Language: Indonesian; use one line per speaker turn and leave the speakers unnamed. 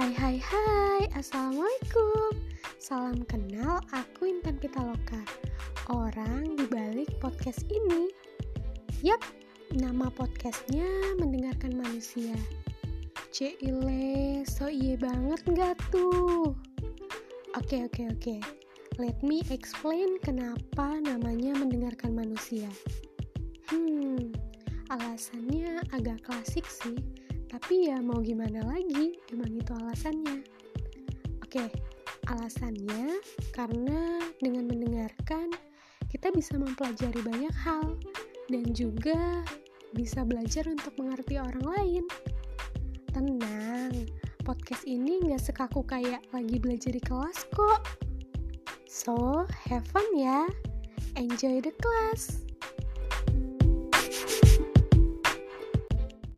Hai hai hai, Assalamualaikum. Salam kenal, aku Intan Pitaloka. Orang di balik podcast ini. Yap, nama podcastnya Mendengarkan Manusia. Cile, so iye banget gak tuh? Oke oke oke. Let me explain kenapa namanya Mendengarkan Manusia. Hmm, alasannya agak klasik sih tapi ya mau gimana lagi, emang itu alasannya. Oke, alasannya karena dengan mendengarkan kita bisa mempelajari banyak hal dan juga bisa belajar untuk mengerti orang lain. Tenang, podcast ini nggak sekaku kayak lagi belajar di kelas kok. So, have fun ya. Enjoy the class.